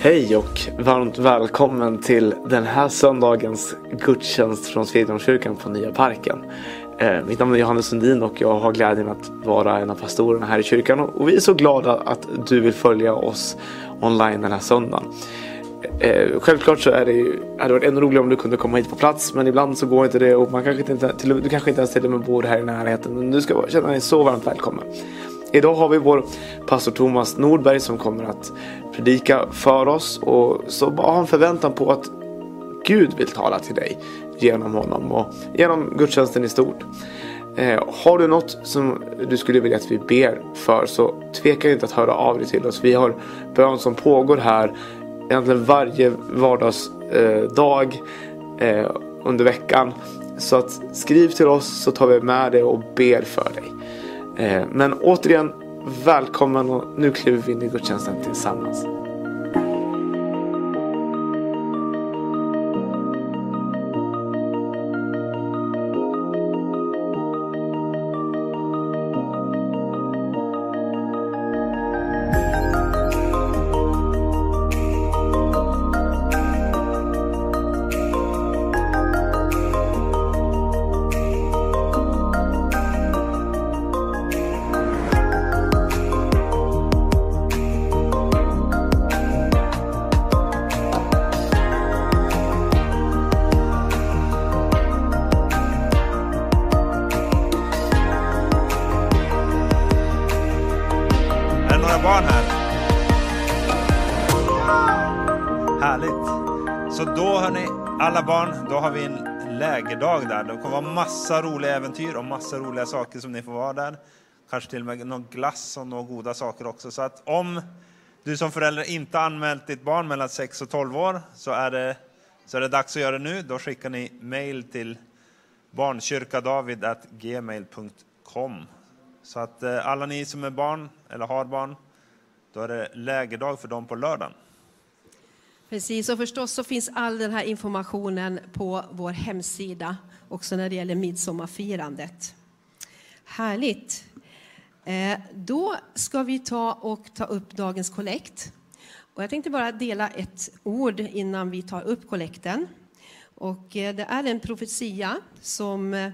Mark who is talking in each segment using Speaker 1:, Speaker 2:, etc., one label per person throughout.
Speaker 1: Hej och varmt välkommen till den här söndagens gudstjänst från Svedjeholmskyrkan på Nya Parken. Eh, mitt namn är Johannes Sundin och jag har glädjen att vara en av pastorerna här i kyrkan och vi är så glada att du vill följa oss online den här söndagen. Eh, självklart så är det ju, hade varit ännu roligare om du kunde komma hit på plats men ibland så går inte det och man kanske inte, till, du kanske inte ens till och med bor här i närheten men du ska känna dig så varmt välkommen. Idag har vi vår pastor Thomas Nordberg som kommer att predika för oss och så bara ha en förväntan på att Gud vill tala till dig genom honom och genom gudstjänsten i stort. Eh, har du något som du skulle vilja att vi ber för så tveka inte att höra av dig till oss. Vi har bön som pågår här egentligen varje vardagsdag eh, eh, under veckan. Så att skriv till oss så tar vi med dig och ber för dig. Eh, men återigen, välkommen och nu kliver vi in i gudstjänsten tillsammans.
Speaker 2: Är barn här? Härligt. Så då hörni, alla barn, då har vi en lägerdag där. Det kommer vara massa roliga äventyr och massa roliga saker som ni får vara där. Kanske till och med någon glass och några goda saker också. Så att om du som förälder inte anmält ditt barn mellan 6 och 12 år så är det, så är det dags att göra det nu. Då skickar ni mail till barnkyrkadavid.gmail.com så att eh, alla ni som är barn eller har barn, då är det lägerdag för dem på lördagen.
Speaker 3: Precis, och förstås så finns all den här informationen på vår hemsida också när det gäller midsommarfirandet. Härligt. Eh, då ska vi ta och ta upp dagens kollekt. Och jag tänkte bara dela ett ord innan vi tar upp kollekten. Och eh, det är en profetia som eh,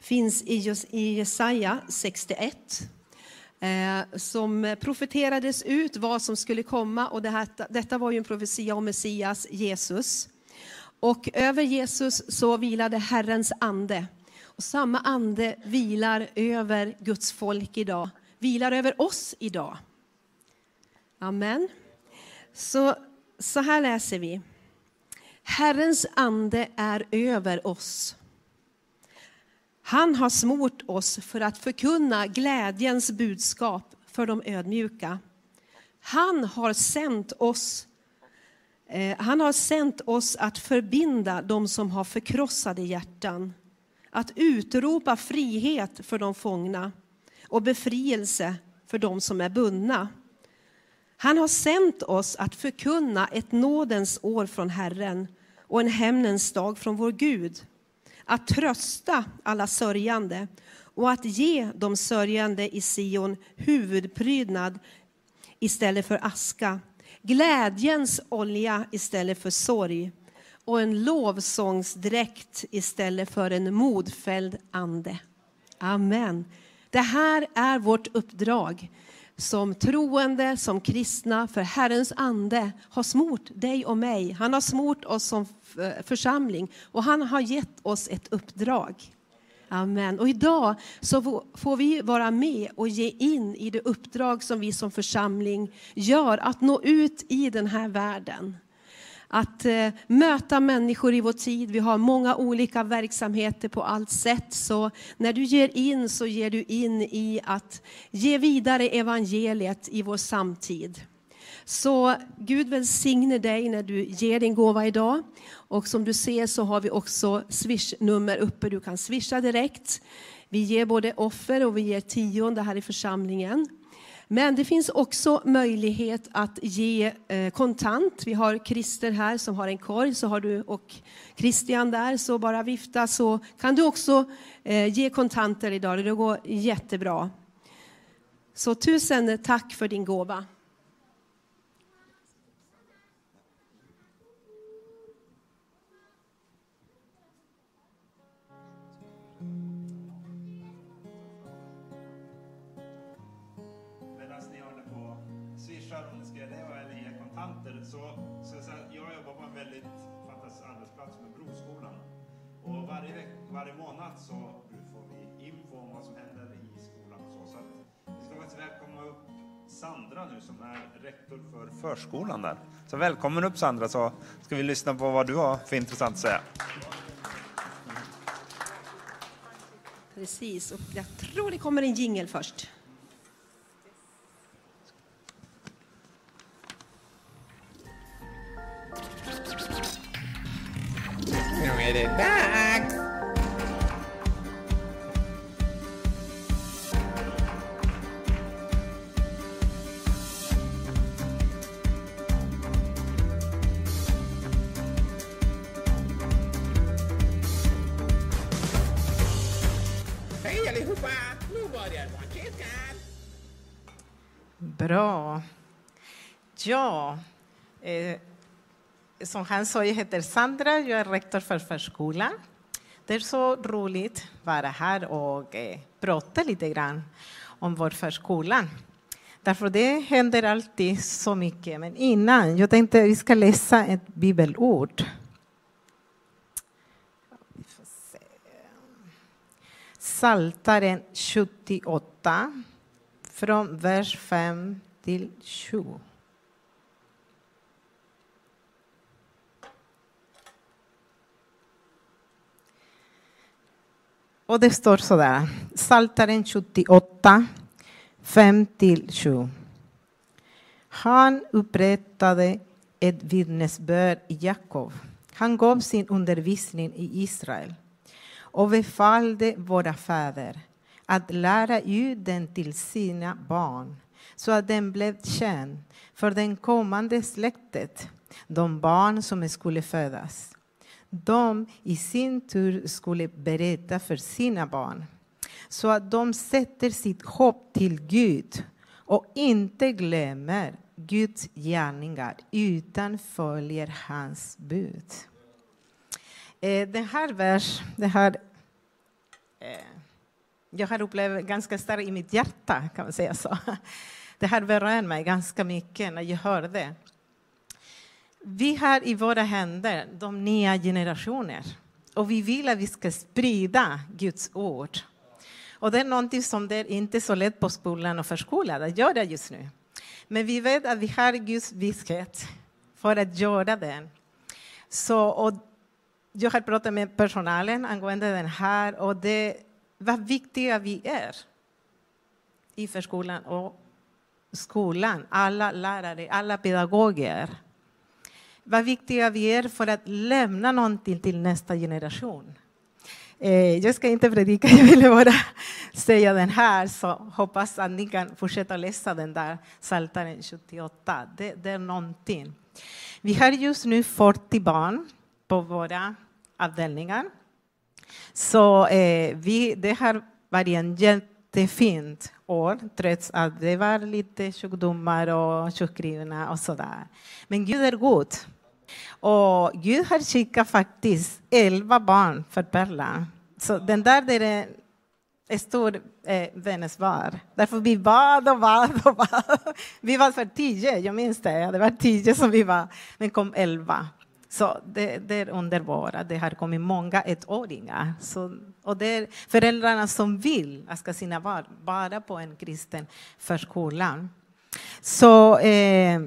Speaker 3: finns i Jesaja 61 eh, som profeterades ut vad som skulle komma. Och det här, detta var ju en profetia om Messias, Jesus. Och över Jesus så vilade Herrens ande. Och samma ande vilar över Guds folk idag, vilar över oss idag. Amen. Så, så här läser vi. Herrens ande är över oss. Han har smort oss för att förkunna glädjens budskap för de ödmjuka. Han har sänt oss eh, han har sänt oss att förbinda de som har förkrossade hjärtan, att utropa frihet för de fångna och befrielse för de som är bundna. Han har sänt oss att förkunna ett nådens år från Herren och en hämnens dag från vår Gud att trösta alla sörjande och att ge de sörjande i Sion huvudprydnad istället för aska, glädjens olja istället för sorg och en lovsångsdräkt istället för en modfälld ande. Amen. Det här är vårt uppdrag som troende, som kristna, för Herrens ande har smort dig och mig. Han har smort oss som församling och han har gett oss ett uppdrag. Amen. Och idag så får vi vara med och ge in i det uppdrag som vi som församling gör, att nå ut i den här världen. Att eh, möta människor i vår tid. Vi har många olika verksamheter på allt sätt. Så när du ger in så ger du in i att ge vidare evangeliet i vår samtid. Så Gud välsigne dig när du ger din gåva idag. Och som du ser så har vi också swishnummer uppe. Du kan swisha direkt. Vi ger både offer och vi ger tionde här i församlingen. Men det finns också möjlighet att ge eh, kontant. Vi har Christer här som har en korg, så har du och Christian där, så bara vifta så kan du också eh, ge kontanter idag. Det går jättebra. Så tusen tack för din gåva.
Speaker 2: Förskolan där. Så välkommen upp Sandra så ska vi lyssna på vad du har för intressant att säga.
Speaker 3: Precis, och jag tror det kommer en jingel först.
Speaker 4: Nu är det dags!
Speaker 5: Bra. Ja, eh, som han sa, jag heter Sandra, jag är rektor för förskolan. Det är så roligt att vara här och eh, prata lite grann om vår förskola. Därför det händer alltid så mycket. Men innan, jag tänkte att vi ska läsa ett bibelord. Saltaren 78 från vers 5 till 20. Och det står så där, Psaltaren 78, 5 till 7. Han upprättade ett vittnesbörd i Jakob. Han gav sin undervisning i Israel och befallde våra fäder att lära ut den till sina barn så att den blev känd för den kommande släktet, de barn som skulle födas. De i sin tur skulle berätta för sina barn så att de sätter sitt hopp till Gud och inte glömmer Guds gärningar utan följer hans bud. Eh, den här vers, det här, eh, jag har upplevt ganska starkt i mitt hjärta, kan man säga så. Det här berör mig ganska mycket när jag hör det. Vi har i våra händer de nya generationer och vi vill att vi ska sprida Guds ord. Och det är någonting som det är inte är så lätt på skolan och förskolan att göra just nu. Men vi vet att vi har Guds vishet för att göra det. Så, och jag har pratat med personalen angående den här och det vad viktiga vi är i förskolan och skolan, alla lärare, alla pedagoger. Vad viktiga vi är för att lämna någonting till nästa generation. Eh, jag ska inte predika, jag ville bara säga den här, så hoppas att ni kan fortsätta läsa den där Psaltaren 78. Det, det är någonting. Vi har just nu 40 barn på våra avdelningar. Så eh, vi, det har varit en jättefint år, trots att det var lite sjukdomar och sjukskrivna och sådär. Men Gud är god. Och Gud har skickat faktiskt elva barn för Perla. Så den där det är en stor eh, bönesvar. Därför vi bad och bad och bad. Vi var för tio, jag minns det. Det var tio som vi var, men kom elva. Så det, det är underbart. Det har kommit många ettåringar. Så, och det är föräldrarna som vill att ska sina barn vara på en kristen förskola. Så eh,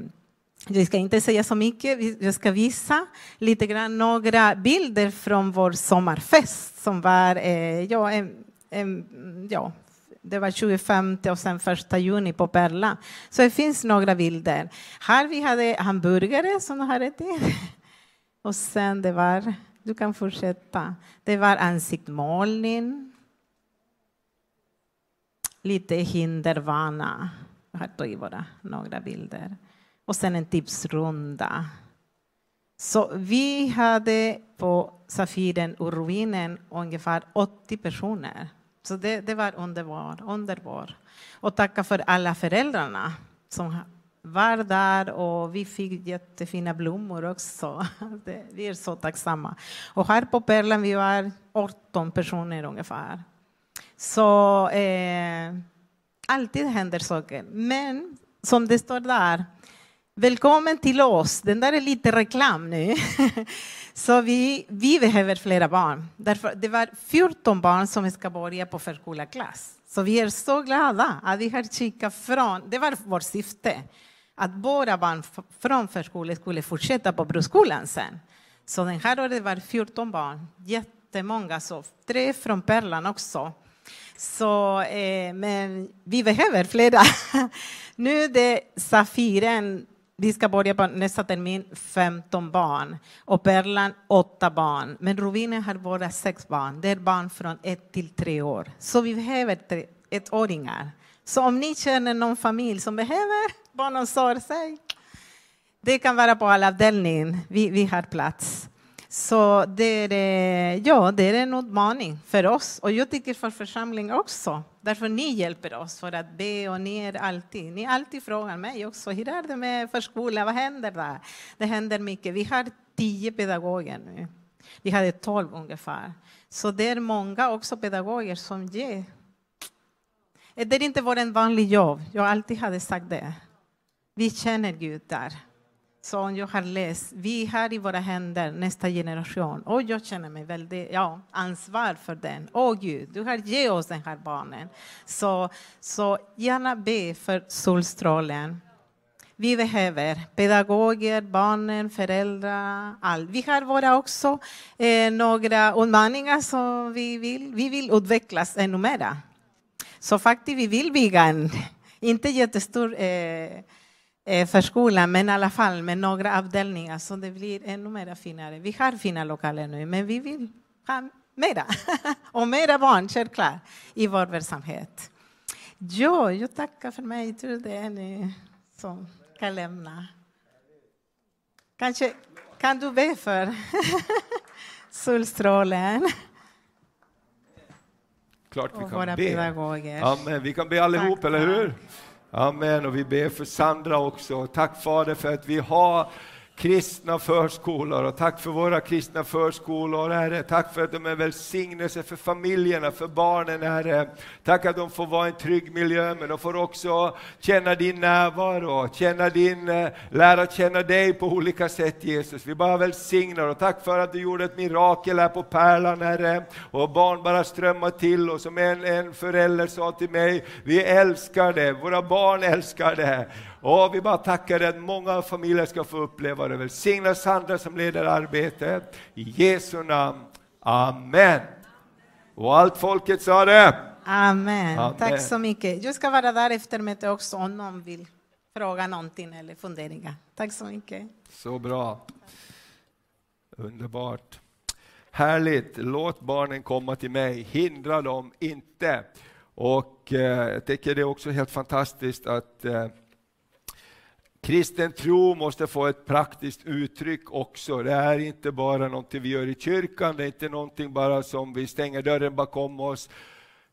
Speaker 5: jag ska inte säga så mycket. Jag ska visa lite grann några bilder från vår sommarfest som var eh, ja, en, en, ja, det var 25 och sen 1 juni på Perla. Så det finns några bilder. Här vi hade hamburgare som de har ätit. Och sen det var, du kan fortsätta, det var ansiktsmålning. Lite hindervana. Jag har tagit bara några bilder. Och sen en tipsrunda. Så vi hade på Safiren och ruinen ungefär 80 personer Så det, det var underbart, Underbar. Och tacka för alla föräldrarna som var där och vi fick jättefina blommor också. Det, vi är så tacksamma. Och här på Perlan vi var 18 personer ungefär. Så eh, alltid händer saker. Men som det står där, välkommen till oss. Den där är lite reklam nu. Så vi, vi behöver flera barn. Därför, det var 14 barn som ska börja på förskoleklass. Så vi är så glada att vi har kikat från, det var vårt syfte, att våra barn från förskolan skulle fortsätta på broskolan sen. Så den här året var 14 barn, jättemånga, så tre från Perlan också. Så, eh, men vi behöver flera. nu är det Safiren, vi ska börja på nästa termin 15 barn och Perlan 8 barn. Men Rubinen har bara 6 barn. Det är barn från 1 till 3 år. Så vi behöver ettåringar. Så om ni känner någon familj som behöver barnomsorg, säg. Det kan vara på alla avdelningen. Vi, vi har plats. Så det är, ja, det är en utmaning för oss och jag tycker för församlingen också. Därför ni hjälper oss för att be och ni är alltid, ni alltid frågar mig också, hur är det med förskolan, vad händer där? Det händer mycket. Vi har tio pedagoger nu. Vi hade tolv ungefär. Så det är många också pedagoger som ger. Det är inte vår vanlig jobb, jag alltid hade sagt det. Vi känner Gud där som jag har läst, vi har i våra händer nästa generation. Och jag känner mig väldigt ja, ansvar för den. Åh Gud, du har gett oss den här barnen. Så, så gärna be för solstrålen. Vi behöver pedagoger, barnen, föräldrar, allt. Vi har våra också eh, några utmaningar som vi vill, vi vill utvecklas ännu mera. Så faktiskt, vi vill bygga en, inte jättestor Eh, förskolan, men i alla fall med några avdelningar så det blir ännu mer finare. Vi har fina lokaler nu, men vi vill ha mera. Och mera barn, självklart, i vår verksamhet. Jo, jag tackar för mig. Jag tror det är ni som kan lämna. Kanske kan du be för solstrålen?
Speaker 6: Klart vi
Speaker 5: Och
Speaker 6: kan
Speaker 5: våra
Speaker 6: be.
Speaker 5: pedagoger.
Speaker 6: Amen. Vi kan be allihop,
Speaker 5: Tack,
Speaker 6: eller hur? Amen. Och vi ber för Sandra också. Tack Fader för att vi har kristna förskolor och tack för våra kristna förskolor, Herre. Tack för att de är välsignelse för familjerna, för barnen, Herre. Tack att de får vara i en trygg miljö, men de får också känna din närvaro, känna din, eh, lära känna dig på olika sätt, Jesus. Vi bara välsignar och tack för att du gjorde ett mirakel här på Pärlan, Herre. Och barn bara strömmar till och som en, en förälder sa till mig, vi älskar det, våra barn älskar det. Och vi bara tackar dig att många familjer ska få uppleva det. Välsigna Sandra som leder arbetet. I Jesu namn. Amen. Och allt folket sa det.
Speaker 5: Amen.
Speaker 6: Amen.
Speaker 5: Tack så mycket. Jag ska vara där efter mötet också om någon vill fråga någonting eller funderingar. Tack så mycket.
Speaker 6: Så bra. Underbart. Härligt. Låt barnen komma till mig. Hindra dem inte. Och eh, jag tycker det är också helt fantastiskt att eh, Kristen tro måste få ett praktiskt uttryck också. Det är inte bara någonting vi gör i kyrkan, det är inte någonting bara som vi stänger dörren bakom oss.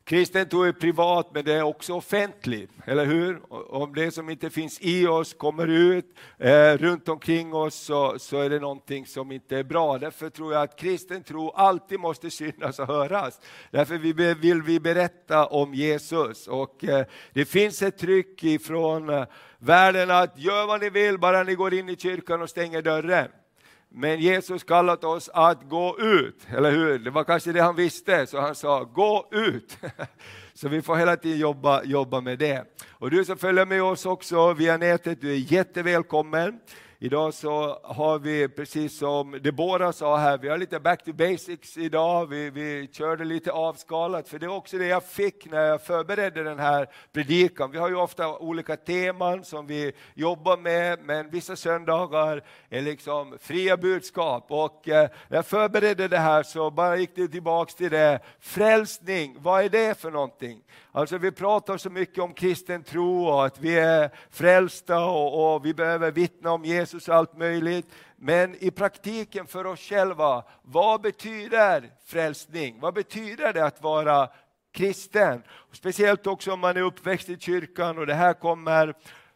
Speaker 6: Kristen tro är privat, men det är också offentlig, eller hur? Om det som inte finns i oss kommer ut eh, runt omkring oss så, så är det någonting som inte är bra. Därför tror jag att kristen tro alltid måste synas och höras. Därför vi be, vill vi berätta om Jesus. Och eh, det finns ett tryck ifrån eh, världen att gör vad ni vill, bara ni går in i kyrkan och stänger dörren. Men Jesus kallat oss att gå ut, eller hur? Det var kanske det han visste, så han sa gå ut. Så vi får hela tiden jobba, jobba med det. Och du som följer med oss också via nätet, du är jättevälkommen. Idag så har vi, precis som Debora sa här, vi har lite back to basics idag. Vi, vi körde lite avskalat, för det var också det jag fick när jag förberedde den här predikan. Vi har ju ofta olika teman som vi jobbar med, men vissa söndagar är liksom fria budskap. Och eh, när jag förberedde det här så bara gick det tillbaks till det, frälsning, vad är det för någonting? Alltså vi pratar så mycket om kristen tro och att vi är frälsta och, och vi behöver vittna om Jesus och allt möjligt. Men i praktiken för oss själva, vad betyder frälsning? Vad betyder det att vara kristen. Speciellt också om man är uppväxt i kyrkan och det här kommer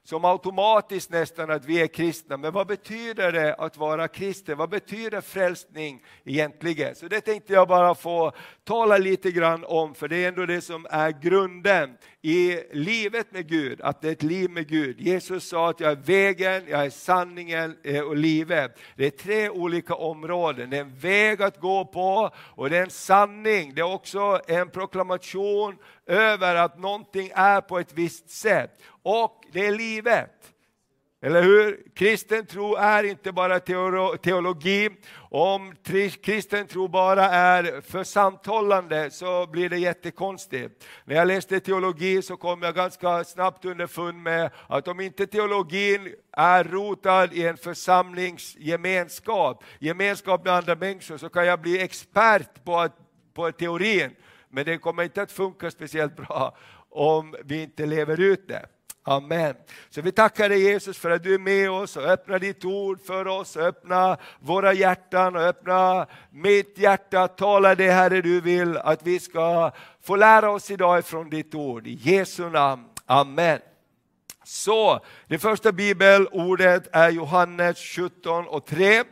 Speaker 6: som automatiskt nästan att vi är kristna. Men vad betyder det att vara kristen? Vad betyder frälsning egentligen? Så det tänkte jag bara få tala lite grann om, för det är ändå det som är grunden i livet med Gud, att det är ett liv med Gud. Jesus sa att jag är vägen, jag är sanningen eh, och livet. Det är tre olika områden. Det är en väg att gå på och det är en sanning. Det är också en proklamation över att någonting är på ett visst sätt. Och det är livet. Eller hur? Kristen tro är inte bara teologi. Om kristen tro bara är för samtalande så blir det jättekonstigt. När jag läste teologi så kom jag ganska snabbt underfund med att om inte teologin är rotad i en församlingsgemenskap, gemenskap med andra människor, så kan jag bli expert på, på teorin. Men det kommer inte att funka speciellt bra om vi inte lever ut det. Amen. Så vi tackar dig Jesus för att du är med oss och öppnar ditt ord för oss, öppna våra hjärtan och öppna mitt hjärta. Tala det Herre du vill att vi ska få lära oss idag ifrån ditt ord. I Jesu namn. Amen. Så, det första bibelordet är Johannes 17 och 3.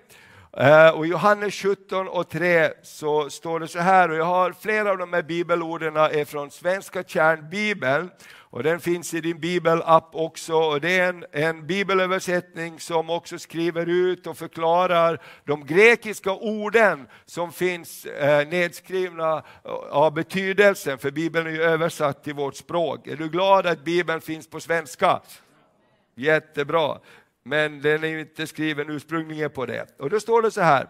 Speaker 6: Eh, och och Johannes 17 och 3 så står det så här, och jag har flera av de här bibelorden är från Svenska kärnbibeln, och den finns i din bibelapp också. Och det är en, en bibelöversättning som också skriver ut och förklarar de grekiska orden som finns eh, nedskrivna eh, av betydelsen, för Bibeln är ju översatt till vårt språk. Är du glad att Bibeln finns på svenska? Jättebra men den är inte skriven ursprungligen på det. Och då står det så här.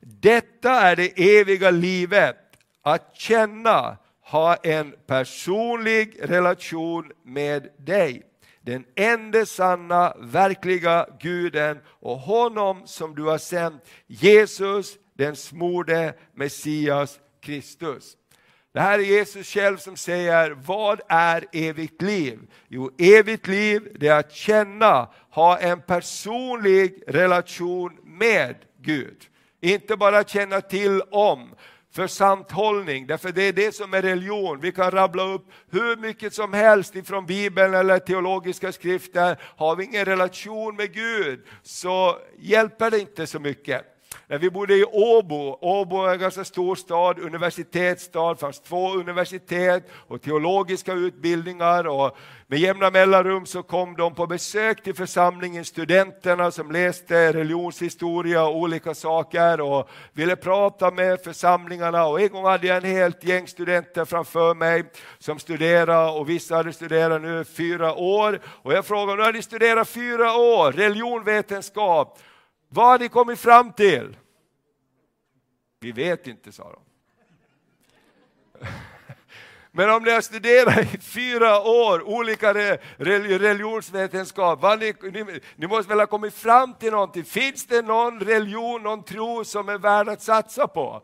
Speaker 6: Detta är det eviga livet, att känna, ha en personlig relation med dig. Den enda sanna, verkliga Guden och honom som du har sänt, Jesus, den smorde Messias Kristus. Det här är Jesus själv som säger, vad är evigt liv? Jo, evigt liv det är att känna, ha en personlig relation med Gud. Inte bara känna till om för samthållning, därför det är det som är religion. Vi kan rabbla upp hur mycket som helst ifrån Bibeln eller teologiska skrifter. Har vi ingen relation med Gud så hjälper det inte så mycket. När vi bodde i Åbo, Åbo är en ganska stor stad, universitetsstad, det fanns två universitet och teologiska utbildningar och med jämna mellanrum så kom de på besök till församlingen, studenterna som läste religionshistoria och olika saker och ville prata med församlingarna. Och en gång hade jag en helt gäng studenter framför mig som studerade och vissa hade studerat nu fyra år. Och jag frågade, nu har ni studerat fyra år, religionvetenskap, vad har ni kommit fram till? Vi vet inte, sa de. Men om ni har studerat i fyra år olika religionsvetenskap, ni, ni, ni, måste väl ha kommit fram till någonting. Finns det någon religion, någon tro som är värd att satsa på?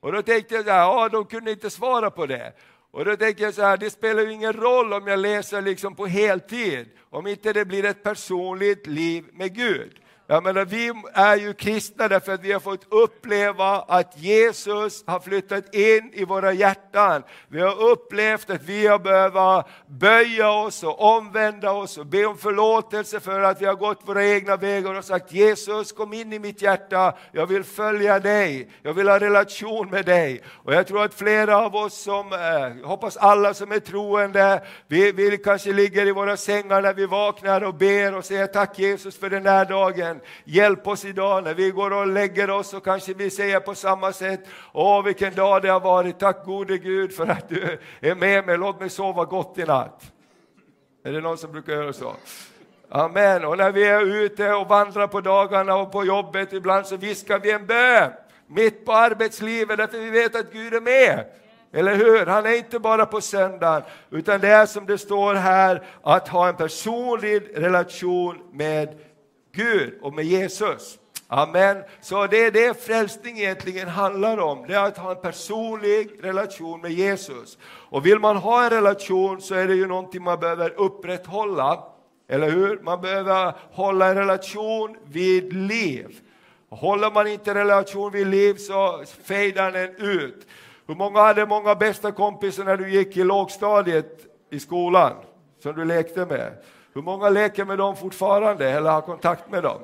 Speaker 6: Och då tänkte jag så här, ja, de kunde inte svara på det. Och då tänkte jag så här, det spelar ju ingen roll om jag läser liksom på heltid, om inte det blir ett personligt liv med Gud. Jag menar, vi är ju kristna därför att vi har fått uppleva att Jesus har flyttat in i våra hjärtan. Vi har upplevt att vi har behövt böja oss och omvända oss och be om förlåtelse för att vi har gått våra egna vägar och sagt Jesus kom in i mitt hjärta, jag vill följa dig, jag vill ha relation med dig. Och jag tror att flera av oss som, eh, hoppas alla som är troende, vi, vi kanske ligger i våra sängar när vi vaknar och ber och säger tack Jesus för den här dagen. Hjälp oss idag när vi går och lägger oss och kanske vi säger på samma sätt, åh vilken dag det har varit, tack gode Gud för att du är med mig, låt mig sova gott i natt. Är det någon som brukar göra så? Amen. Och när vi är ute och vandrar på dagarna och på jobbet, ibland så viskar vi en bön mitt på arbetslivet därför vi vet att Gud är med. Eller hur? Han är inte bara på söndagen, utan det är som det står här, att ha en personlig relation med Gud och med Jesus. Amen. Så det är det frälsning egentligen handlar om, det är att ha en personlig relation med Jesus. Och vill man ha en relation så är det ju någonting man behöver upprätthålla, eller hur? Man behöver hålla en relation vid liv. Håller man inte en relation vid liv så fejdar den ut. Hur många hade många bästa kompisar när du gick i lågstadiet i skolan som du lekte med? Hur många leker med dem fortfarande eller har kontakt med dem?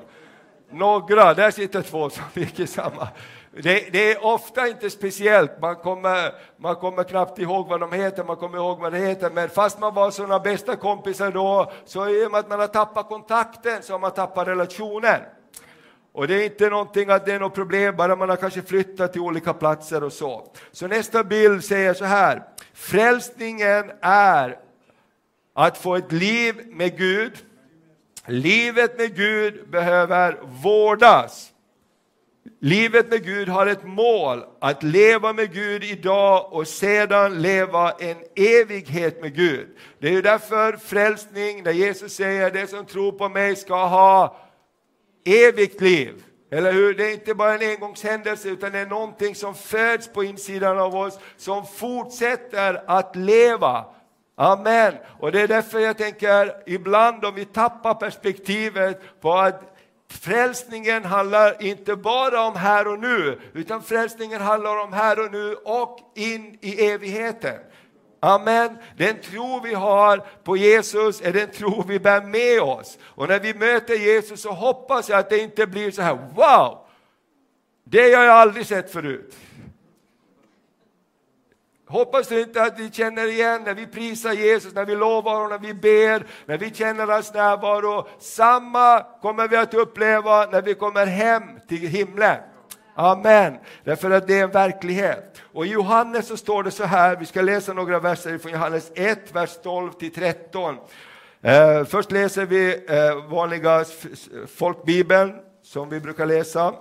Speaker 6: Några, där sitter två som gick i samma. Det, det, är ofta inte speciellt, man kommer, man kommer knappt ihåg vad de heter, man kommer ihåg vad det heter, men fast man var sådana bästa kompisar då, så i och med att man har tappat kontakten så har man tappat relationen. Och det är inte någonting att det är något problem, bara man har kanske flyttat till olika platser och så. Så nästa bild säger så här, frälsningen är att få ett liv med Gud. Livet med Gud behöver vårdas. Livet med Gud har ett mål, att leva med Gud idag och sedan leva en evighet med Gud. Det är ju därför frälsning, när Jesus säger det som tror på mig ska ha evigt liv. Eller hur? Det är inte bara en engångshändelse utan det är någonting som föds på insidan av oss som fortsätter att leva. Amen. Och det är därför jag tänker ibland om vi tappar perspektivet på att Frälsningen handlar inte bara om här och nu, utan frälsningen handlar om här och nu och in i evigheten. Amen. Den tro vi har på Jesus är den tro vi bär med oss. Och när vi möter Jesus så hoppas jag att det inte blir så här, wow! Det har jag aldrig sett förut. Hoppas du inte att vi känner igen när vi prisar Jesus, när vi lovar och när vi ber, när vi känner hans närvaro. Samma kommer vi att uppleva när vi kommer hem till himlen. Amen. Därför att det är en verklighet. Och i Johannes så står det så här, vi ska läsa några verser från Johannes 1, vers 12 till 13. Eh, först läser vi eh, vanliga folkbibeln som vi brukar läsa.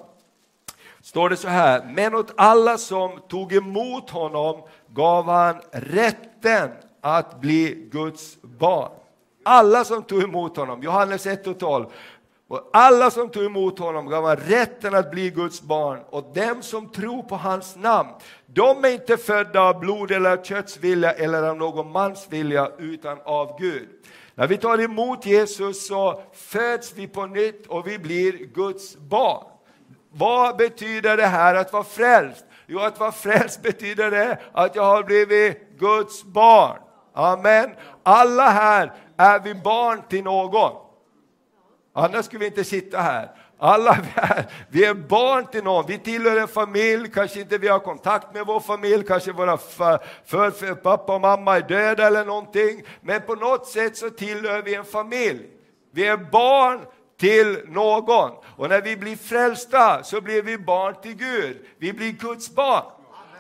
Speaker 6: Står det så här, men åt alla som tog emot honom gav han rätten att bli Guds barn. Alla som tog emot honom, Johannes 1 och 12. Och alla som tog emot honom gav han rätten att bli Guds barn och dem som tror på hans namn, de är inte födda av blod eller köttsvilja eller av någon mans vilja utan av Gud. När vi tar emot Jesus så föds vi på nytt och vi blir Guds barn. Vad betyder det här att vara frälst? Jo, att vara frälst betyder det att jag har blivit Guds barn. Amen. Alla här är vi barn till någon. Annars skulle vi inte sitta här. Alla vi är, vi är barn till någon, vi tillhör en familj, kanske inte vi har kontakt med vår familj, kanske våra för, för, för, pappa och mamma är döda eller någonting, men på något sätt så tillhör vi en familj. Vi är barn till någon. Och när vi blir frälsta så blir vi barn till Gud. Vi blir Guds barn.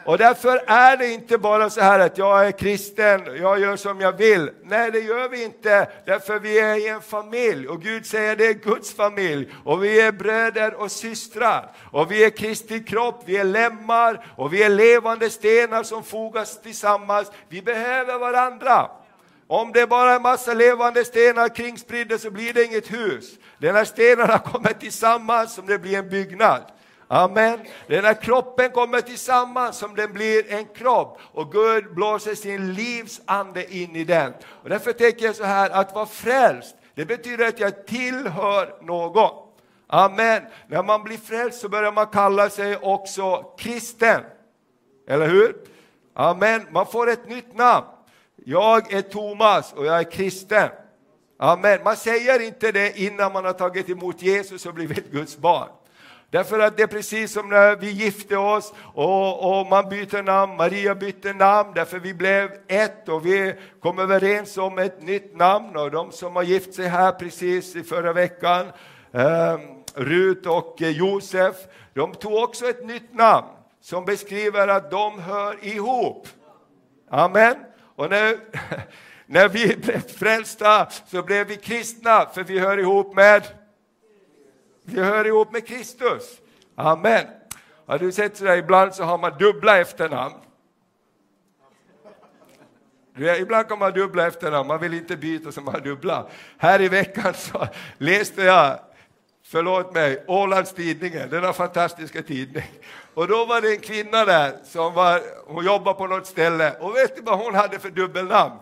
Speaker 6: Och därför är det inte bara så här att jag är kristen, jag gör som jag vill. Nej, det gör vi inte, därför vi är i en familj. Och Gud säger det är Guds familj. Och vi är bröder och systrar. Och vi är Kristi kropp, vi är lemmar och vi är levande stenar som fogas tillsammans. Vi behöver varandra. Om det bara är en massa levande stenar kringspridda så blir det inget hus. Den här stenarna kommer tillsammans som det blir en byggnad. Amen. Den här kroppen kommer tillsammans som den blir en kropp och Gud blåser sin livsande in i den. Och därför tänker jag så här, att vara frälst, det betyder att jag tillhör någon. Amen. När man blir frälst så börjar man kalla sig också kristen. Eller hur? Amen. Man får ett nytt namn. Jag är Thomas och jag är kristen. Amen. Man säger inte det innan man har tagit emot Jesus och blivit Guds barn. Därför att det är precis som när vi gifte oss och, och, man byter namn, Maria bytte namn därför vi blev ett och vi kom överens om ett nytt namn och de som har gift sig här precis i förra veckan, eh, Rut och Josef, de tog också ett nytt namn som beskriver att de hör ihop. Amen. Och när, när vi blev frälsta så blev vi kristna, för vi hör ihop med vi hör ihop med Kristus. Amen. Har du sett sådär, ibland så har man dubbla efternamn. Ibland kan man ha dubbla efternamn, man vill inte byta så man har dubbla. Här i veckan så läste jag, förlåt mig, Ålandstidningen, denna fantastiska tidning. Och då var det en kvinna där som var, hon jobbade på något ställe och vet du vad hon hade för dubbelnamn?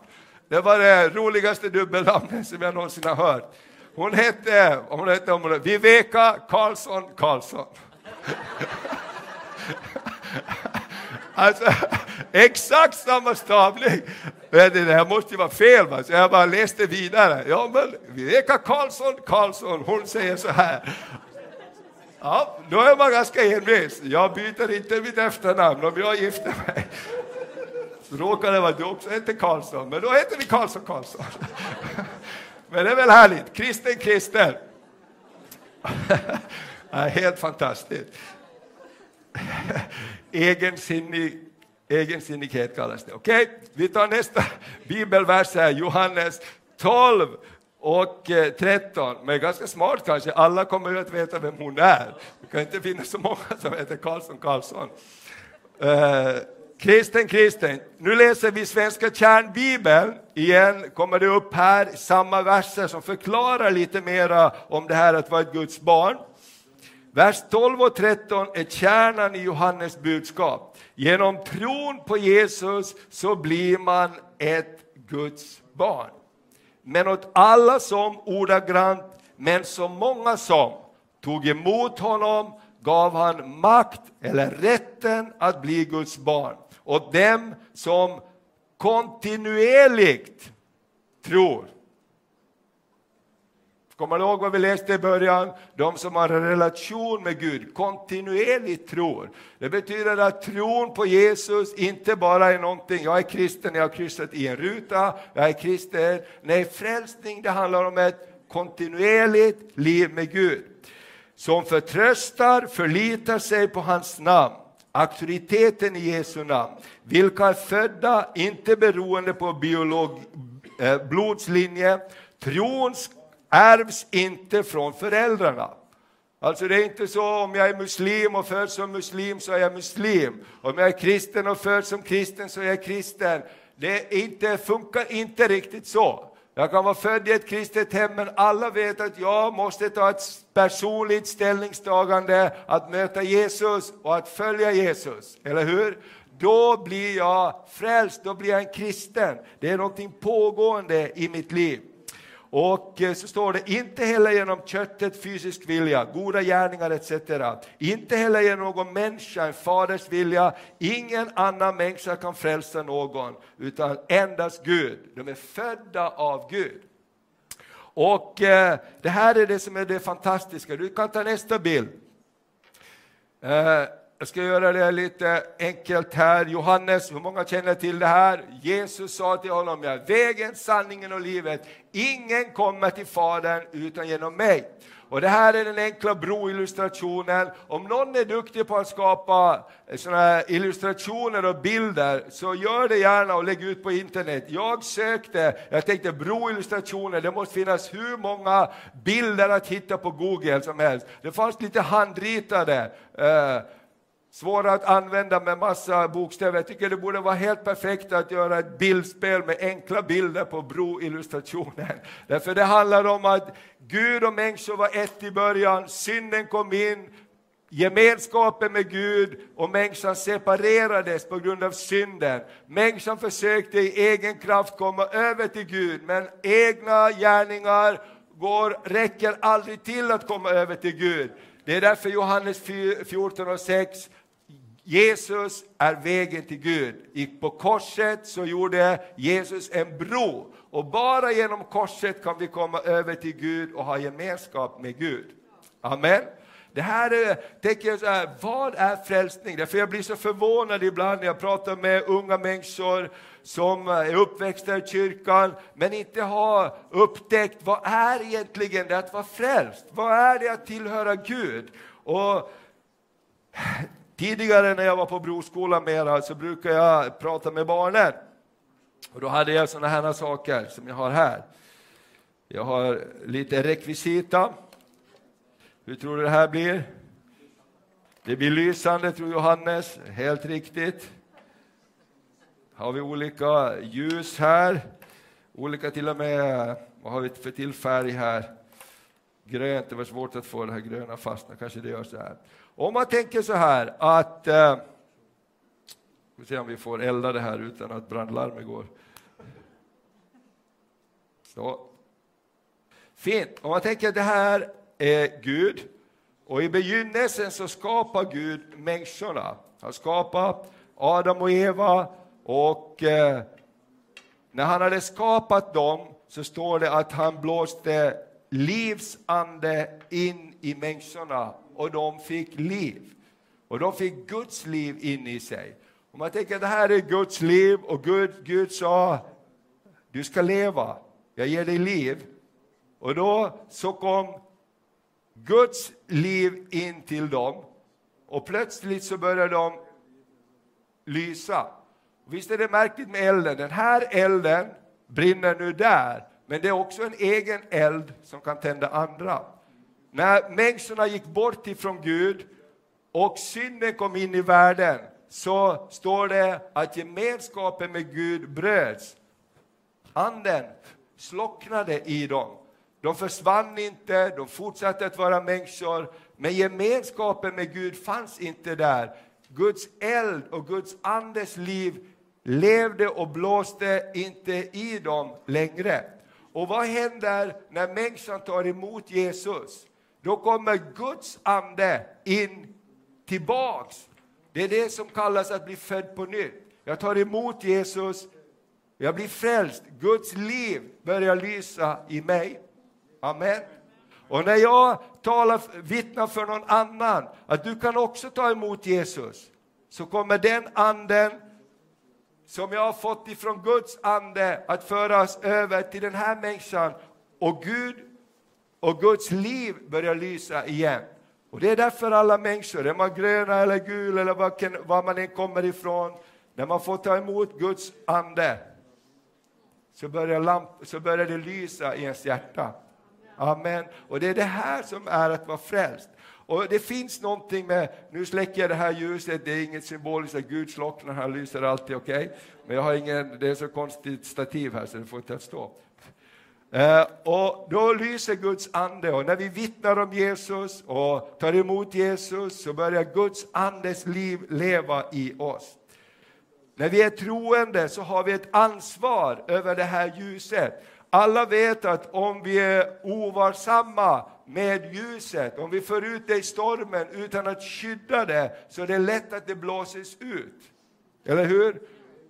Speaker 6: Det var det roligaste dubbelnamnet som jag någonsin har hört. Hon hette, hon hette, hon hette Viveka Karlsson Karlsson. alltså, Exakt samma stavning! Men det här måste ju vara fel, va? så jag bara läste vidare. Ja, men Viveka Karlsson, Karlsson, hon säger så här. Ja, då är man ganska envis. Jag byter inte mitt efternamn om jag gifter mig. Så råkar det vara du också heter Karlsson, men då heter vi Karlsson Karlsson. Men det är väl härligt. Kristen, kristen. Ja, helt fantastiskt. Egensinnig, egensinnighet kallas det. Okej, vi tar nästa bibelvers här, Johannes 12 och eh, 13. Men ganska smart kanske, alla kommer ju att veta vem hon är. Det kan inte finnas så många som heter Karlsson Karlsson. Eh, kristen, kristen. Nu läser vi Svenska kärnbibeln. Igen kommer det upp här samma verser som förklarar lite mera om det här att vara ett Guds barn. Vers 12 och 13 är kärnan i Johannes budskap. Genom tron på Jesus så blir man ett Guds barn. Men åt alla som ordagrant, men så många som tog emot honom gav han makt eller rätten att bli Guds barn och dem som kontinuerligt tror. Kommer du ihåg vad vi läste i början? De som har en relation med Gud, kontinuerligt tror. Det betyder att tron på Jesus inte bara är någonting, jag är kristen, jag har kryssat i en ruta, jag är kristen. Nej, frälsning det handlar om ett kontinuerligt liv med Gud. Som förtröstar, förlitar sig på hans namn auktoriteten i Jesu namn, vilka är födda inte beroende på biolog, eh, blodslinje. Tron ärvs inte från föräldrarna. Alltså det är inte så om jag är muslim och föds som muslim så är jag muslim. Om jag är kristen och föds som kristen så är jag kristen. Det inte, funkar inte riktigt så. Jag kan vara född i ett kristet hem men alla vet att jag måste ta ett personligt ställningstagande att möta Jesus och att följa Jesus. Eller hur? Då blir jag frälst, då blir jag en kristen. Det är någonting pågående i mitt liv. Och eh, så står det, inte heller genom köttet, fysisk vilja, goda gärningar etc. Inte heller genom någon människa, en faders vilja. Ingen annan människa kan frälsa någon, utan endast Gud. De är födda av Gud. Och eh, det här är det som är det fantastiska. Du kan ta nästa bild. Eh, jag ska göra det lite enkelt här. Johannes, hur många känner till det här? Jesus sa till honom, jag är vägen, sanningen och livet. Ingen kommer till Fadern utan genom mig. Och det här är den enkla broillustrationen. Om någon är duktig på att skapa eh, såna illustrationer och bilder, så gör det gärna och lägg ut på internet. Jag sökte, jag tänkte broillustrationer, det måste finnas hur många bilder att hitta på Google som helst. Det fanns lite handritade eh, svåra att använda med massa bokstäver. Jag tycker det borde vara helt perfekt att göra ett bildspel med enkla bilder på broillustrationen. Därför det handlar om att Gud och människor var ett i början, synden kom in, gemenskapen med Gud och människan separerades på grund av synden. Människan försökte i egen kraft komma över till Gud, men egna gärningar går, räcker aldrig till att komma över till Gud. Det är därför Johannes 14 och 6 Jesus är vägen till Gud. På korset så gjorde Jesus en bro och bara genom korset kan vi komma över till Gud och ha gemenskap med Gud. Amen. Det här är, tänker jag så här, vad är frälsning? Därför jag blir så förvånad ibland när jag pratar med unga människor som är uppväxta i kyrkan men inte har upptäckt vad är egentligen det att vara frälst? Vad är det att tillhöra Gud? Och Tidigare när jag var på Broskolan mera så brukade jag prata med barnen. Och då hade jag sådana här saker som jag har här. Jag har lite rekvisita. Hur tror du det här blir? Det blir lysande, tror Johannes. Helt riktigt. Har vi olika ljus här. Olika till och med, vad har vi för till färg här? Grönt, det var svårt att få det här gröna fastna, kanske det gör så här. Om man tänker så här att, eh, vi får se om vi får elda det här utan att brandlarmet går. Så. Fint, om man tänker att det här är Gud och i begynnelsen så skapar Gud människorna. Han skapar Adam och Eva och eh, när han hade skapat dem så står det att han blåste livsande in i människorna och de fick liv. Och de fick Guds liv in i sig. Och man tänker att det här är Guds liv och Gud, Gud sa du ska leva, jag ger dig liv. Och då så kom Guds liv in till dem och plötsligt så började de lysa. Visst är det märkligt med elden? Den här elden brinner nu där, men det är också en egen eld som kan tända andra. När människorna gick bort ifrån Gud och synden kom in i världen så står det att gemenskapen med Gud bröts. Anden slocknade i dem. De försvann inte, de fortsatte att vara människor, men gemenskapen med Gud fanns inte där. Guds eld och Guds andes liv levde och blåste inte i dem längre. Och vad händer när människan tar emot Jesus? Då kommer Guds ande in tillbaks. Det är det som kallas att bli född på nytt. Jag tar emot Jesus, jag blir frälst, Guds liv börjar lysa i mig. Amen. Och när jag talar, vittnar för någon annan att du kan också ta emot Jesus, så kommer den anden som jag har fått ifrån Guds ande att föras över till den här människan och Gud och Guds liv börjar lysa igen. Och det är därför alla människor, är man gröna eller gul eller var, var man än kommer ifrån, när man får ta emot Guds ande så börjar, lamp, så börjar det lysa i ens hjärta. Amen. Och det är det här som är att vara frälst. Och det finns någonting med, nu släcker jag det här ljuset, det är inget symboliskt att Gud slocknar, han lyser alltid, okej? Okay? Men jag har ingen, det är så konstigt stativ här så det får inte stå. Eh, och då lyser Guds ande och när vi vittnar om Jesus och tar emot Jesus så börjar Guds andes liv leva i oss. När vi är troende så har vi ett ansvar över det här ljuset. Alla vet att om vi är ovarsamma med ljuset, om vi för ut det i stormen utan att skydda det, så är det lätt att det blåses ut. Eller hur?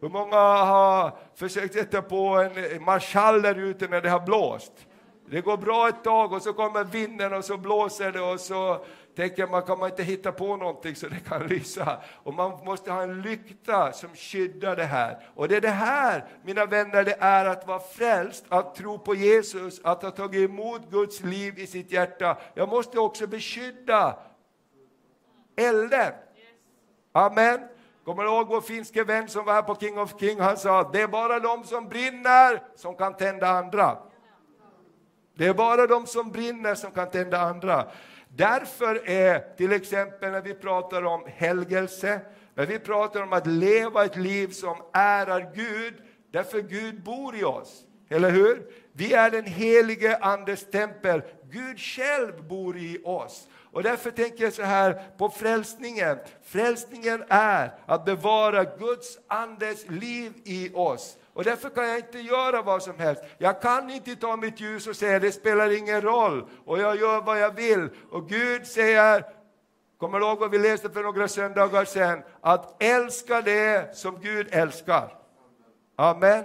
Speaker 6: Hur många har försökt sätta på en marschall där ute när det har blåst? Det går bra ett tag och så kommer vinden och så blåser det och så tänker man, kan man inte hitta på någonting så det kan lysa? Och man måste ha en lykta som skyddar det här. Och det är det här, mina vänner, det är att vara frälst, att tro på Jesus, att ha tagit emot Guds liv i sitt hjärta. Jag måste också beskydda elden. Amen. Kommer du ihåg vår finske vän som var här på King of King? Han sa det är bara de som brinner som kan tända andra. Det är bara de som brinner som kan tända andra. Därför är till exempel när vi pratar om helgelse, när vi pratar om att leva ett liv som ärar Gud, därför Gud bor i oss. Eller hur? Vi är den helige Andes tempel. Gud själv bor i oss. Och därför tänker jag så här på frälsningen. Frälsningen är att bevara Guds andes liv i oss. Och därför kan jag inte göra vad som helst. Jag kan inte ta mitt ljus och säga det spelar ingen roll och jag gör vad jag vill. Och Gud säger, kommer du ihåg vad vi läste för några söndagar sedan? Att älska det som Gud älskar. Amen.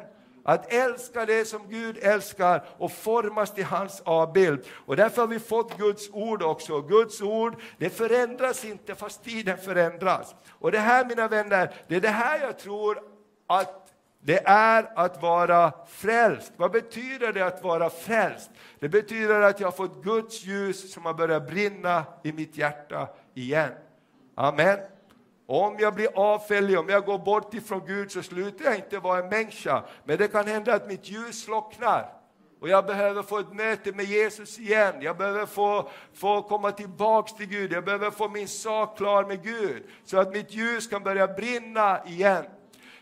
Speaker 6: Att älska det som Gud älskar och formas till hans avbild. Och därför har vi fått Guds ord också. Guds ord, det förändras inte fast tiden förändras. Och det här mina vänner, det är det här jag tror att det är att vara frälst. Vad betyder det att vara frälst? Det betyder att jag har fått Guds ljus som har börjat brinna i mitt hjärta igen. Amen. Om jag blir avfällig, om jag går bort ifrån Gud så slutar jag inte vara en människa. Men det kan hända att mitt ljus slocknar. Och jag behöver få ett möte med Jesus igen. Jag behöver få, få komma tillbaks till Gud. Jag behöver få min sak klar med Gud. Så att mitt ljus kan börja brinna igen.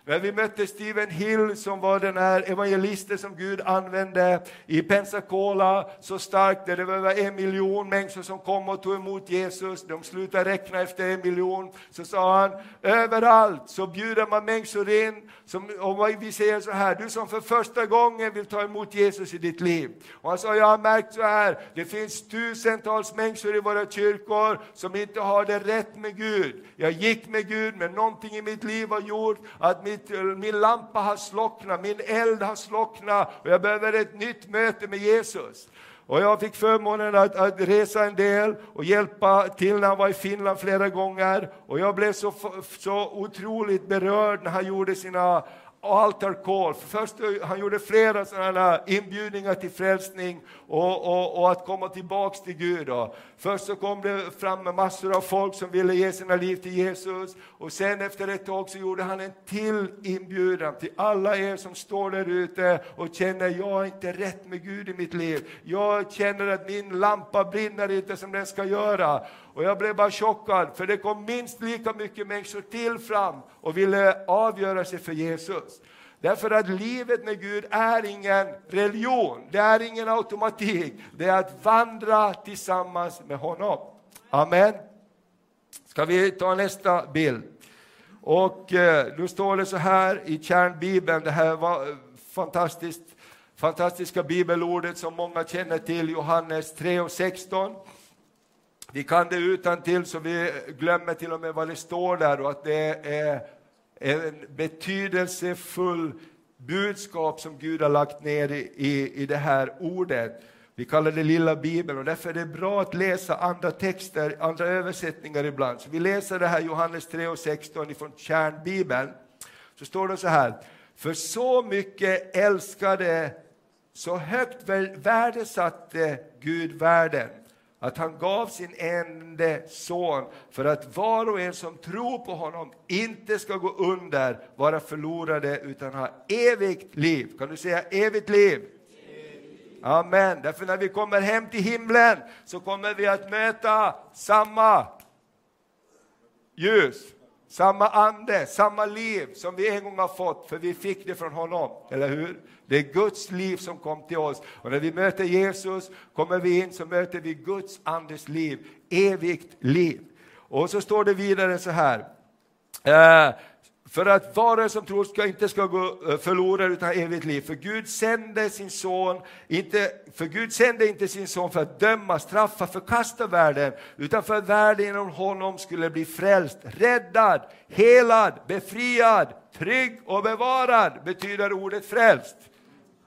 Speaker 6: När vi mötte Stephen Hill som var den här evangelisten som Gud använde i Pensacola så starkt, där det var över en miljon människor som kom och tog emot Jesus. De slutade räkna efter en miljon. Så sa han, överallt så bjuder man människor in. Som, och vi säger så här, du som för första gången vill ta emot Jesus i ditt liv. Och han sa, jag har märkt så här, det finns tusentals människor i våra kyrkor som inte har det rätt med Gud. Jag gick med Gud, men någonting i mitt liv har gjort att mitt, min lampa har slocknat, min eld har slocknat och jag behöver ett nytt möte med Jesus. Och jag fick förmånen att, att, resa en del och hjälpa till när han var i Finland flera gånger. Och jag blev så, så otroligt berörd när han gjorde sina altar call. Först, eh, han gjorde flera sådana inbjudningar till frälsning och, och, och, att komma tillbaks till Gud. Då. Först så kom det fram massor av folk som ville ge sina liv till Jesus och sen efter ett tag så gjorde han en till inbjudan till alla er som står där ute och känner jag har inte rätt med Gud i mitt liv. Jag känner att min lampa brinner inte som den ska göra. Och jag blev bara chockad, för det kom minst lika mycket människor till fram och ville avgöra sig för Jesus. Därför att livet med Gud är ingen religion, det är ingen automatik. Det är att vandra tillsammans med honom. Amen. Ska vi ta nästa bild? Och eh, då står det så här i kärnbibeln, det här var eh, fantastiskt, fantastiska bibelordet som många känner till, Johannes 3 och 16. Vi kan det utan till så vi glömmer till och med vad det står där och att det är en betydelsefull budskap som Gud har lagt ner i, i, i det här ordet. Vi kallar det lilla bibeln och därför är det bra att läsa andra texter, andra översättningar ibland. Så vi läser det här Johannes 3 och 16 ifrån kärnbibeln. Så står det så här. För så mycket älskade, så högt värdesatte Gud världen att han gav sin enda son för att var och en som tror på honom inte ska gå under, vara förlorade, utan ha evigt liv. Kan du säga evigt liv? Amen. Därför när vi kommer hem till himlen så kommer vi att möta samma ljus, samma ande, samma liv som vi en gång har fått, för vi fick det från honom. Eller hur? Det är Guds liv som kom till oss. Och när vi möter Jesus kommer vi in så möter vi Guds andes liv, evigt liv. Och så står det vidare så här. Eh, för att var och en som tror ska, inte ska gå eh, förlorad utan ha evigt liv. För Gud sände sin son, inte, för Gud sände inte sin son för att döma, straffa, förkasta världen, utan för att världen genom honom skulle bli frälst, räddad, helad, befriad, trygg och bevarad, betyder ordet frälst.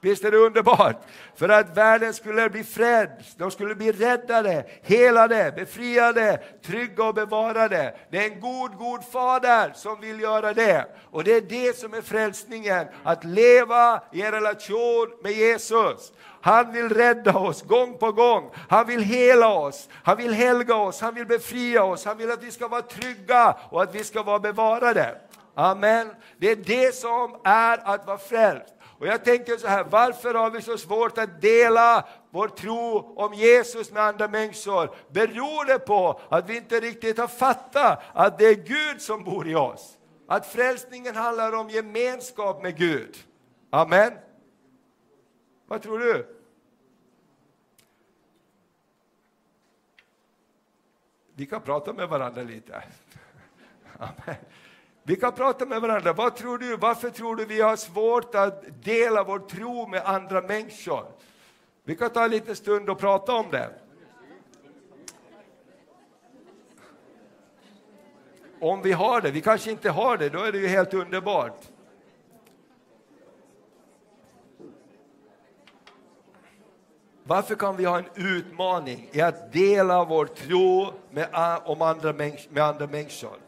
Speaker 6: Visst är det underbart? För att världen skulle bli frälst, de skulle bli räddade, helade, befriade, trygga och bevarade. Det är en god, god fader som vill göra det. Och det är det som är frälsningen, att leva i en relation med Jesus. Han vill rädda oss gång på gång. Han vill hela oss, han vill helga oss, han vill befria oss, han vill att vi ska vara trygga och att vi ska vara bevarade. Amen. Det är det som är att vara frälst. Och jag tänker så här, varför har vi så svårt att dela vår tro om Jesus med andra människor? Beror det på att vi inte riktigt har fattat att det är Gud som bor i oss? Att frälsningen handlar om gemenskap med Gud. Amen. Vad tror du? Vi kan prata med varandra lite. Amen. Vi kan prata med varandra. Vad tror du? Varför tror du vi har svårt att dela vår tro med andra människor? Vi kan ta en liten stund och prata om det. Om vi har det. Vi kanske inte har det, då är det ju helt underbart. Varför kan vi ha en utmaning i att dela vår tro med, om andra, med andra människor?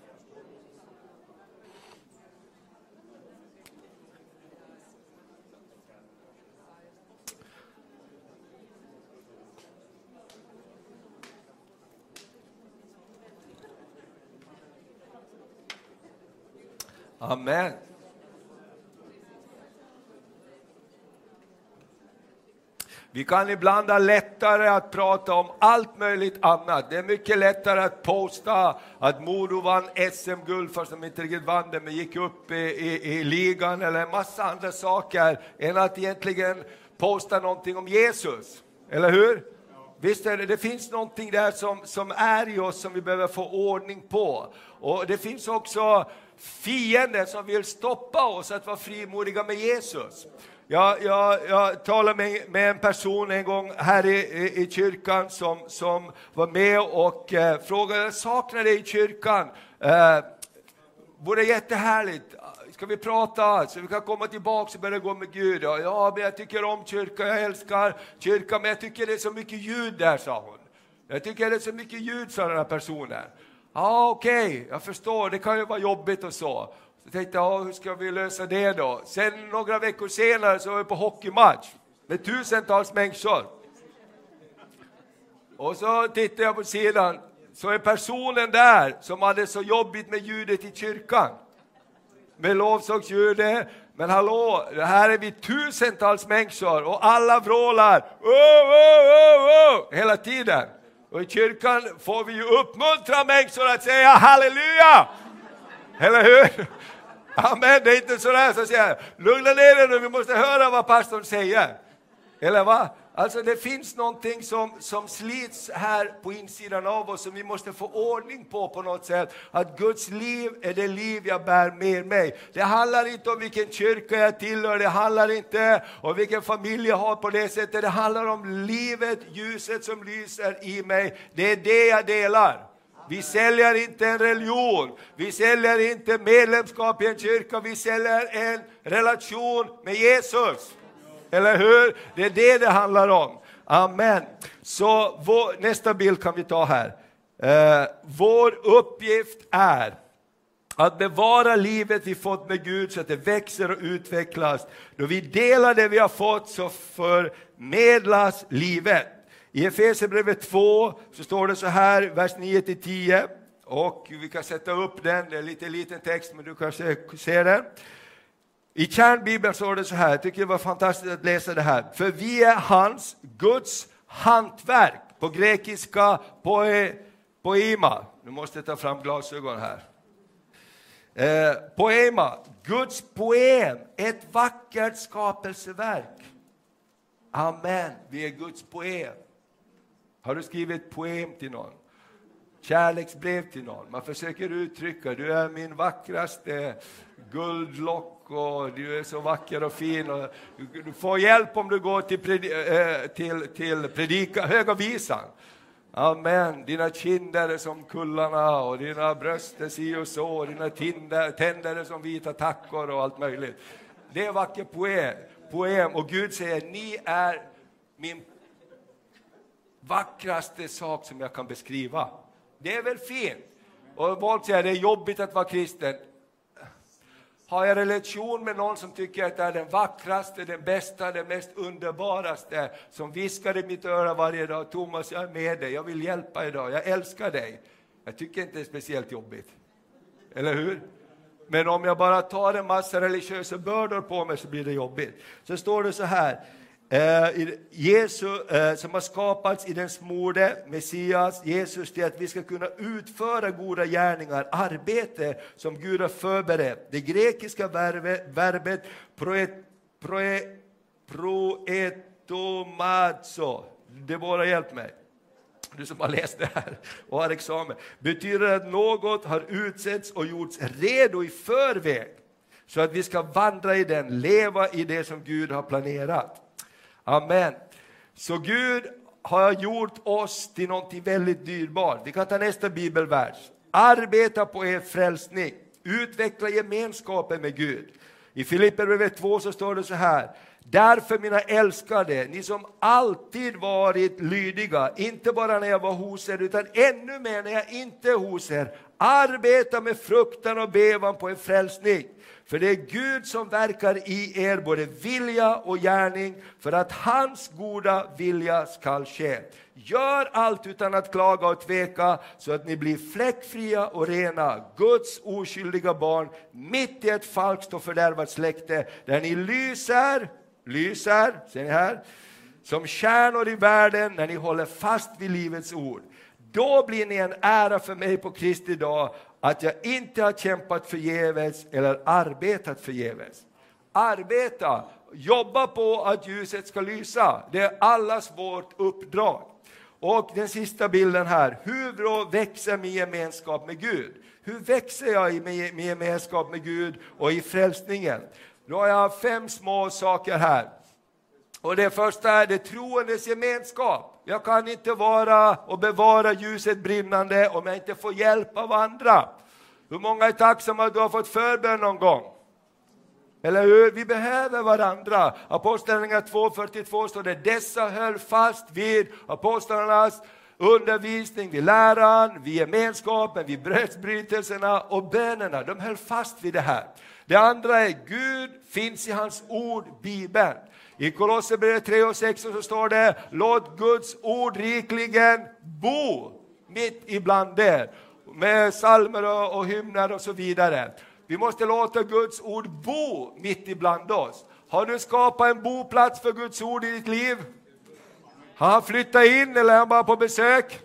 Speaker 6: Amen. Vi kan ibland ha lättare att prata om allt möjligt annat. Det är mycket lättare att posta att Modo vann SM-guld fast de inte riktigt vann det, men gick upp i, i, i ligan eller en massa andra saker än att egentligen posta någonting om Jesus. Eller hur? Visst är det, det finns någonting där som, som är i oss som vi behöver få ordning på. Och det finns också fiender som vill stoppa oss att vara frimodiga med Jesus. Jag, jag, jag talade med, med en person en gång här i, i, i kyrkan som, som var med och eh, frågade, jag saknar dig i kyrkan. Eh, vore jättehärligt. Ska vi prata så vi kan komma tillbaka och börja gå med Gud? Ja, ja, men jag tycker om kyrkan, jag älskar kyrkan, men jag tycker det är så mycket ljud där, sa hon. Jag tycker det är så mycket ljud, sa den här personen. Ja, okej, okay, jag förstår, det kan ju vara jobbigt och så. Så tänkte jag, ah, hur ska vi lösa det då? Sen några veckor senare så var vi på hockeymatch med tusentals människor. Och så tittade jag på sidan, så är personen där som hade så jobbigt med ljudet i kyrkan. Med lovsångsljudet, men hallå, det här är vi tusentals människor och alla vrålar oh, oh, oh, oh, hela tiden. Och i kyrkan får vi ju uppmuntra människor att säga halleluja! Eller hur? Amen, det är inte sådär så säger lugna ner er nu, vi måste höra vad pastorn säger. Eller vad? Alltså det finns någonting som, som slits här på insidan av oss som vi måste få ordning på på något sätt. Att Guds liv är det liv jag bär med mig. Det handlar inte om vilken kyrka jag tillhör, det handlar inte om vilken familj jag har på det sättet. Det handlar om livet, ljuset som lyser i mig. Det är det jag delar. Vi säljer inte en religion, vi säljer inte medlemskap i en kyrka, vi säljer en relation med Jesus. Eller hur? Det är det det handlar om. Amen. Så vår, nästa bild kan vi ta här. Eh, vår uppgift är att bevara livet vi fått med Gud så att det växer och utvecklas. Då vi delar det vi har fått så förmedlas livet. I Efesierbrevet 2 så står det så här, vers 9-10, och vi kan sätta upp den, det är lite liten text men du kanske ser den. I kärnbibeln står det så här, jag tycker det var fantastiskt att läsa det här. För vi är hans, Guds hantverk, på grekiska poe, poema. Nu måste jag ta fram glasögon här. Eh, poema, Guds poem, ett vackert skapelseverk. Amen, vi är Guds poem. Har du skrivit poem till någon? Kärleksbrev till någon? Man försöker uttrycka, du är min vackraste guldlock och du är så vacker och fin. Och du får hjälp om du går till, predi eh, till, till predika, Höga visan. Amen. Dina kinder är som kullarna och dina bröst är si och så, och dina tinder, tänder är som vita tackor och allt möjligt. Det är vacker poem, poem och Gud säger, ni är min vackraste sak som jag kan beskriva. Det är väl fint? Och folk säger det är jobbigt att vara kristen. Har jag relation med någon som tycker att det är den vackraste, den bästa, den mest underbaraste, som viskar i mitt öra varje dag, Thomas, jag är med dig, jag vill hjälpa idag, jag älskar dig. Jag tycker inte det är speciellt jobbigt. Eller hur? Men om jag bara tar en massa religiösa bördor på mig så blir det jobbigt. Så står det så här, Eh, Jesu, eh, som har skapats i den smorde, Messias, Jesus, till att vi ska kunna utföra goda gärningar, arbete som Gud har förberett. Det grekiska verbet, verbet proet, proe, proetomazo, det bara hjälp mig du som har läst det här och har examen, betyder att något har utsetts och gjorts redo i förväg så att vi ska vandra i den, leva i det som Gud har planerat. Amen. Så Gud har gjort oss till någonting väldigt dyrbart. Vi kan ta nästa bibelvers. Arbeta på er frälsning, utveckla gemenskapen med Gud. I Filipperbrevet 2 så står det så här. Därför mina älskade, ni som alltid varit lydiga, inte bara när jag var hos er, utan ännu mer när jag inte är hos er, arbeta med fruktan och bevan på en frälsning. För det är Gud som verkar i er både vilja och gärning för att hans goda vilja skall ske. Gör allt utan att klaga och tveka så att ni blir fläckfria och rena, Guds oskyldiga barn mitt i ett falskt och fördärvat släkte där ni lyser, lyser, ser ni här? som kärnor i världen när ni håller fast vid livets ord. Då blir ni en ära för mig på Kristi dag att jag inte har kämpat förgäves eller arbetat förgäves. Arbeta, jobba på att ljuset ska lysa. Det är allas vårt uppdrag. Och den sista bilden här, hur växer min gemenskap med Gud? Hur växer jag i min min gemenskap med Gud och i frälsningen? Då har jag fem små saker här. Och det första är det troendes gemenskap. Jag kan inte vara och bevara ljuset brinnande om jag inte får hjälp av andra. Hur många är tacksamma att du har fått förbön någon gång? Eller hur? Vi behöver varandra. Apostlagärningarna 2.42 står det, dessa höll fast vid apostlarnas undervisning, vid läran, vid gemenskapen, vid brödsbrytelserna och bönerna. De höll fast vid det här. Det andra är Gud finns i hans ord, Bibeln. I Kolosserbrevet 3 och 6 så står det, låt Guds ord rikligen bo mitt ibland er. Med psalmer och hymner och så vidare. Vi måste låta Guds ord bo mitt ibland oss. Har du skapat en boplats för Guds ord i ditt liv? Har han flyttat in eller är han bara på besök?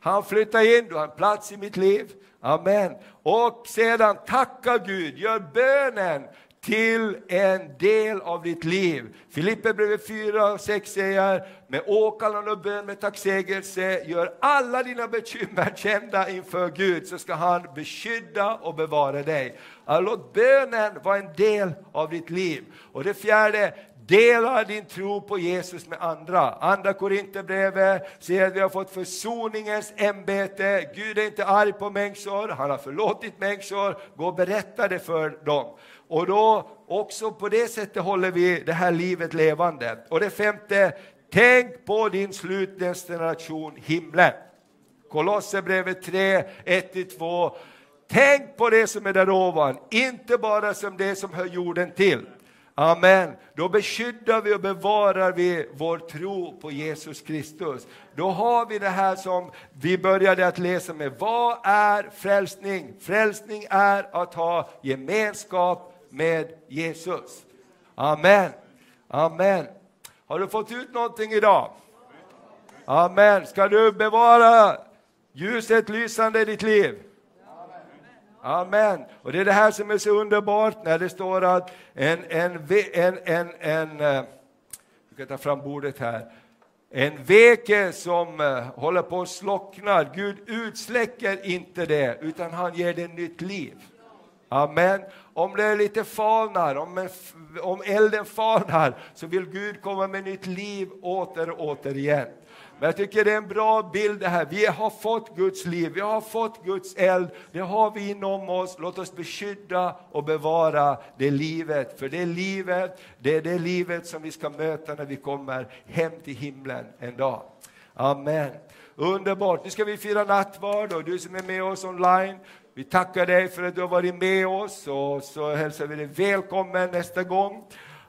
Speaker 6: Han flyttar in, du har en plats i mitt liv. Amen. Och sedan tacka Gud, gör bönen till en del av ditt liv. Filippe brevet 4 och 6 säger, med åkallan och bön med tacksägelse, gör alla dina bekymmer kända inför Gud, så ska han beskydda och bevara dig. Låt bönen vara en del av ditt liv. Och det fjärde, Dela din tro på Jesus med andra. Andra Korinthierbrevet säger att vi har fått försoningens ämbete. Gud är inte arg på människor, han har förlåtit människor. Gå och berätta det för dem. Och då också på det sättet håller vi det här livet levande. Och det femte, tänk på din slutdestination himlen. Kolosserbrevet 3, 1-2. Tänk på det som är där ovan, inte bara som det som hör jorden till. Amen. Då beskyddar vi och bevarar vi vår tro på Jesus Kristus. Då har vi det här som vi började att läsa med. Vad är frälsning? Frälsning är att ha gemenskap med Jesus. Amen. Amen. Har du fått ut någonting idag? Amen. Ska du bevara ljuset lysande i ditt liv? Amen. Och det är det här som är så underbart när det står att en, en, en, en, en eh, jag kan ta fram bordet här, en veke som eh, håller på att slockna, Gud utsläcker inte det, utan han ger det nytt liv. Amen. Om det är lite falnar, om, en, om elden falnar, så vill Gud komma med nytt liv åter och åter igen. Men jag tycker det är en bra bild det här. Vi har fått Guds liv, vi har fått Guds eld. Det har vi inom oss. Låt oss beskydda och bevara det livet. För det livet, det är det livet som vi ska möta när vi kommer hem till himlen en dag. Amen. Underbart. Nu ska vi fira nattvard och du som är med oss online, vi tackar dig för att du har varit med oss och så hälsar vi dig välkommen nästa gång.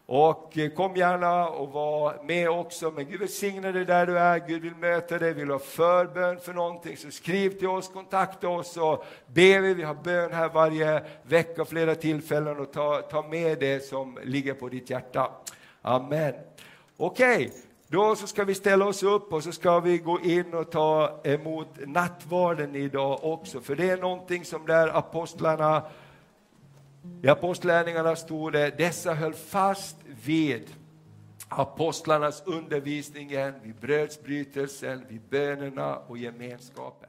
Speaker 6: Och eh, kom gärna och var med också. Men Gud välsigne dig där du är. Gud vill möta dig. Vill du ha förbön för någonting så skriv till oss, kontakta oss och be vi. Vi har bön här varje vecka, flera tillfällen och ta, ta med det som ligger på ditt hjärta. Amen. Okej, okay. då så ska vi ställa oss upp och så ska vi gå in och ta emot nattvarden idag också. För det är någonting som där apostlarna i apostlärningarna stod det, dessa höll fast vid apostlarnas undervisningen, vid brödsbrytelsen, vid bönerna och gemenskapen.